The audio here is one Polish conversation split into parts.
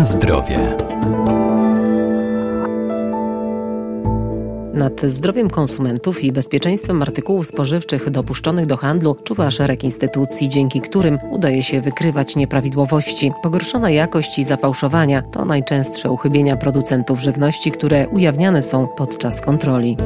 Na zdrowie. Nad zdrowiem konsumentów i bezpieczeństwem artykułów spożywczych dopuszczonych do handlu czuwa szereg instytucji, dzięki którym udaje się wykrywać nieprawidłowości. Pogorszona jakość i zafałszowania to najczęstsze uchybienia producentów żywności, które ujawniane są podczas kontroli.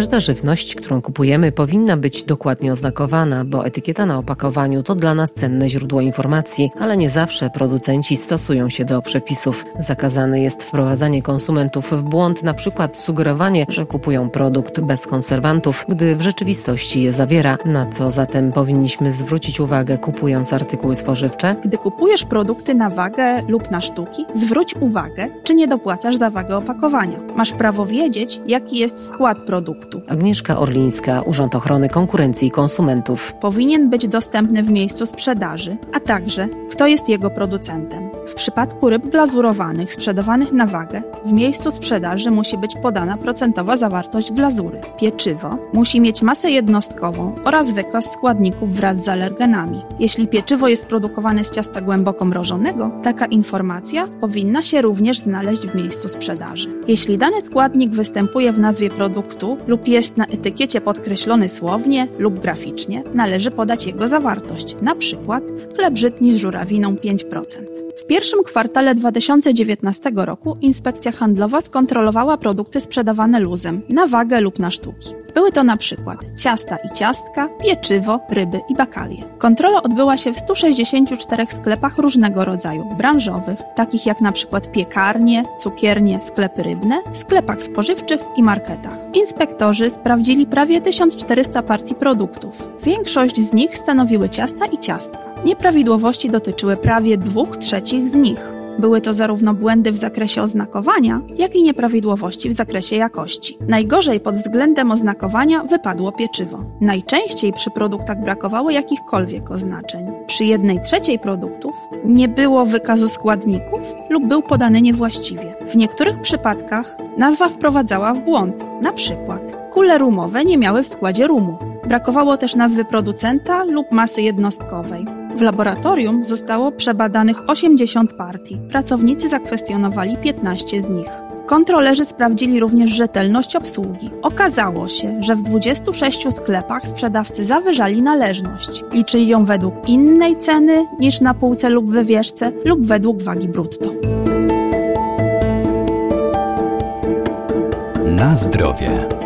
Każda żywność, którą kupujemy, powinna być dokładnie oznakowana, bo etykieta na opakowaniu to dla nas cenne źródło informacji, ale nie zawsze producenci stosują się do przepisów. Zakazane jest wprowadzanie konsumentów w błąd, na przykład sugerowanie, że kupują produkt bez konserwantów, gdy w rzeczywistości je zawiera. Na co zatem powinniśmy zwrócić uwagę kupując artykuły spożywcze? Gdy kupujesz produkty na wagę lub na sztuki, zwróć uwagę, czy nie dopłacasz za wagę opakowania. Masz prawo wiedzieć, jaki jest skład produktu produktu. Agnieszka Orlińska, Urząd Ochrony Konkurencji i Konsumentów. Powinien być dostępny w miejscu sprzedaży, a także kto jest jego producentem. Przypadku ryb glazurowanych sprzedawanych na wagę, w miejscu sprzedaży musi być podana procentowa zawartość glazury. Pieczywo musi mieć masę jednostkową oraz wykaz składników wraz z alergenami. Jeśli pieczywo jest produkowane z ciasta głęboko mrożonego, taka informacja powinna się również znaleźć w miejscu sprzedaży. Jeśli dany składnik występuje w nazwie produktu lub jest na etykiecie podkreślony słownie lub graficznie, należy podać jego zawartość, na przykład chleb żytni z żurawiną 5%. Pierwszym kwartale 2019 roku Inspekcja Handlowa skontrolowała produkty sprzedawane luzem, na wagę lub na sztuki. Były to na przykład ciasta i ciastka, pieczywo, ryby i bakalie. Kontrola odbyła się w 164 sklepach różnego rodzaju, branżowych, takich jak na przykład piekarnie, cukiernie, sklepy rybne, sklepach spożywczych i marketach. Inspektorzy sprawdzili prawie 1400 partii produktów. Większość z nich stanowiły ciasta i ciastka. Nieprawidłowości dotyczyły prawie dwóch trzecich z nich. Były to zarówno błędy w zakresie oznakowania, jak i nieprawidłowości w zakresie jakości. Najgorzej pod względem oznakowania wypadło pieczywo. Najczęściej przy produktach brakowało jakichkolwiek oznaczeń. Przy jednej trzeciej produktów nie było wykazu składników lub był podany niewłaściwie. W niektórych przypadkach nazwa wprowadzała w błąd, na przykład kule rumowe nie miały w składzie rumu. Brakowało też nazwy producenta lub masy jednostkowej. W laboratorium zostało przebadanych 80 partii. Pracownicy zakwestionowali 15 z nich. Kontrolerzy sprawdzili również rzetelność obsługi. Okazało się, że w 26 sklepach sprzedawcy zawyżali należność. Liczyli ją według innej ceny niż na półce lub wywieszce lub według wagi brutto. Na zdrowie.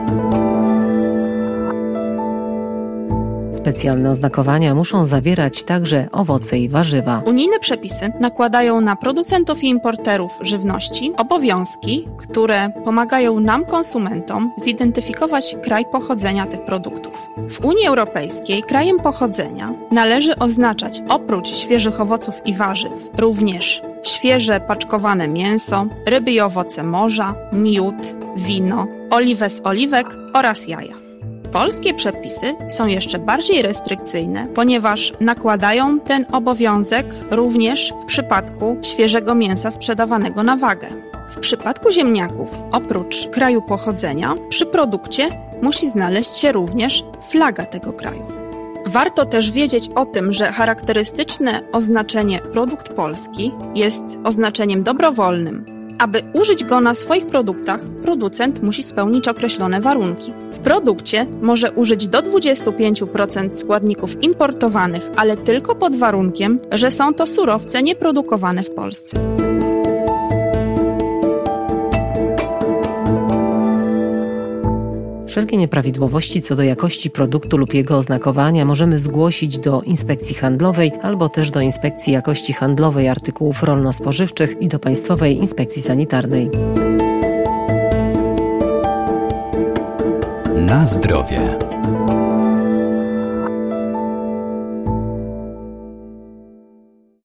Specjalne oznakowania muszą zawierać także owoce i warzywa. Unijne przepisy nakładają na producentów i importerów żywności obowiązki, które pomagają nam, konsumentom, zidentyfikować kraj pochodzenia tych produktów. W Unii Europejskiej krajem pochodzenia należy oznaczać oprócz świeżych owoców i warzyw również świeże paczkowane mięso, ryby i owoce morza, miód, wino, oliwę z oliwek oraz jaja. Polskie przepisy są jeszcze bardziej restrykcyjne, ponieważ nakładają ten obowiązek również w przypadku świeżego mięsa sprzedawanego na wagę. W przypadku ziemniaków, oprócz kraju pochodzenia, przy produkcie musi znaleźć się również flaga tego kraju. Warto też wiedzieć o tym, że charakterystyczne oznaczenie produkt polski jest oznaczeniem dobrowolnym, aby użyć go na swoich produktach, producent musi spełnić określone warunki. W produkcie może użyć do 25% składników importowanych, ale tylko pod warunkiem, że są to surowce nieprodukowane w Polsce. Wszelkie nieprawidłowości co do jakości produktu lub jego oznakowania możemy zgłosić do Inspekcji Handlowej albo też do Inspekcji Jakości Handlowej Artykułów Rolno-Spożywczych i do Państwowej Inspekcji Sanitarnej. Na zdrowie.